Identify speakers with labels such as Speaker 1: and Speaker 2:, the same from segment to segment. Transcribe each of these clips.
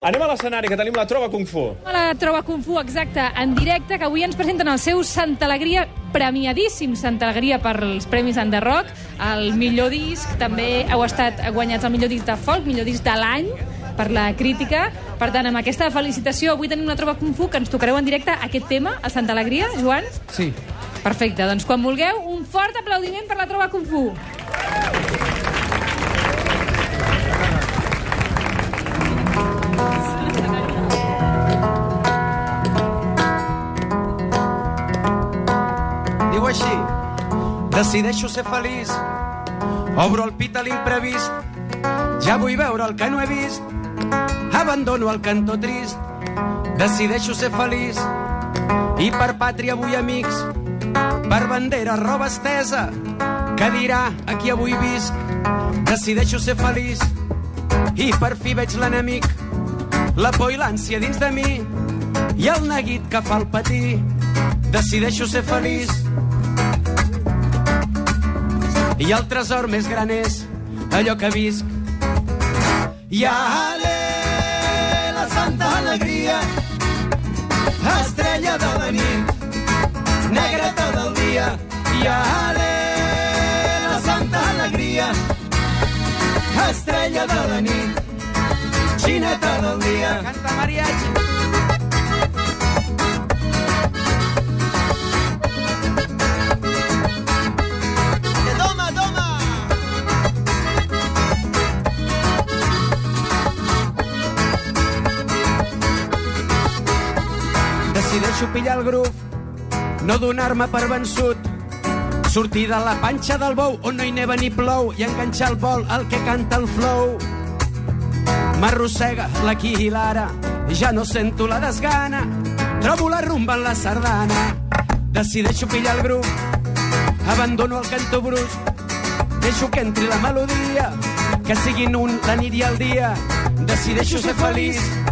Speaker 1: Anem a l'escenari, que tenim la Trova Kung Fu.
Speaker 2: La troba Kung Fu exacte en directe, que avui ens presenten el seu Santa Alegria, premiadíssim Santa Alegria per els Premis Rock, el millor disc, també heu estat guanyats el millor disc de folk, millor disc de l'any, per la crítica. Per tant, amb aquesta felicitació, avui tenim una troba Kung Fu que ens tocareu en directe aquest tema, a Santa Alegria, Joan?
Speaker 3: Sí.
Speaker 2: Perfecte, doncs quan vulgueu, un fort aplaudiment per la troba Kung Fu.
Speaker 3: Decideixo ser feliç. Obro el pit a l'imprevist. Ja vull veure el que no he vist. Abandono el cantó trist. Decideixo ser feliç. I per pàtria vull amics. Per bandera roba estesa. Que dirà a qui avui visc. Decideixo ser feliç. I per fi veig l'enemic. La por i l'ànsia dins de mi. I el neguit que fa el patir. Decideixo ser feliç. I el tresor més gran és allò que visc. I ale, la santa alegria, estrella de la nit, negreta del dia. I ale, la santa alegria, estrella de la nit, xineta del dia. Canta mariachi. Decideixo pillar el grup, no donar-me per vençut, sortir de la panxa del bou on no hi neva ni plou i enganxar el vol al que canta el flow. M'arrossega l'aquí i l'ara, ja no sento la desgana, trobo la rumba en la sardana. Decideixo pillar el grup, abandono el canto brusc, deixo que entri la melodia, que siguin un la nit i el dia, decideixo ser feliç.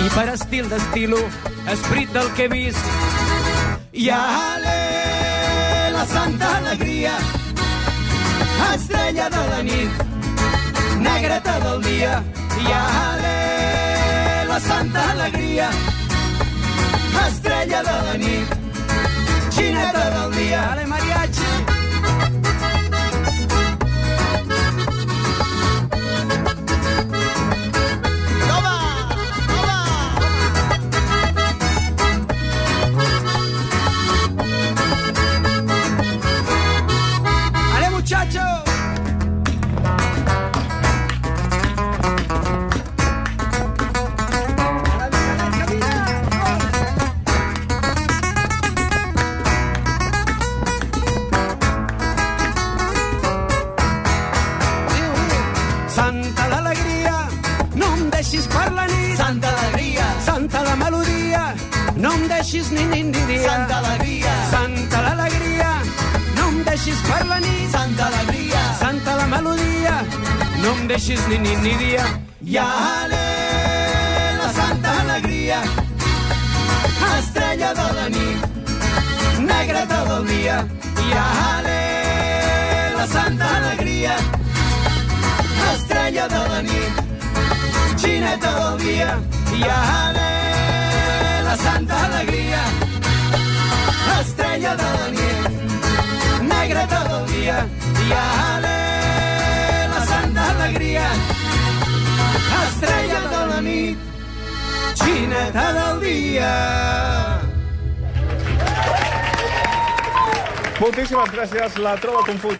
Speaker 3: I per estil d'estilo, esprit del que he vist, i ale, la santa alegria, estrella de la nit, negreta del dia, i ale, la santa alegria, estrella de la nit, deixis per la nit.
Speaker 4: Santa alegria,
Speaker 3: Santa la melodia, no em deixis ni nit ni dia.
Speaker 4: Santa alegria,
Speaker 3: Santa l'alegria, no em deixis per la nit.
Speaker 4: Santa alegria,
Speaker 3: Santa la melodia, no em deixis ni nit ni dia.
Speaker 4: i ale, la santa alegria, estrella de la nit, negreta del dia, i ale, la santa alegria, estrella de la nit, xineta del dia, i ale, la santa alegria, estrella de la nit, negreta del dia, i ale, la santa alegria, estrella de la nit, xineta del dia.
Speaker 1: Moltíssimes gràcies, la Trova Kung Fu.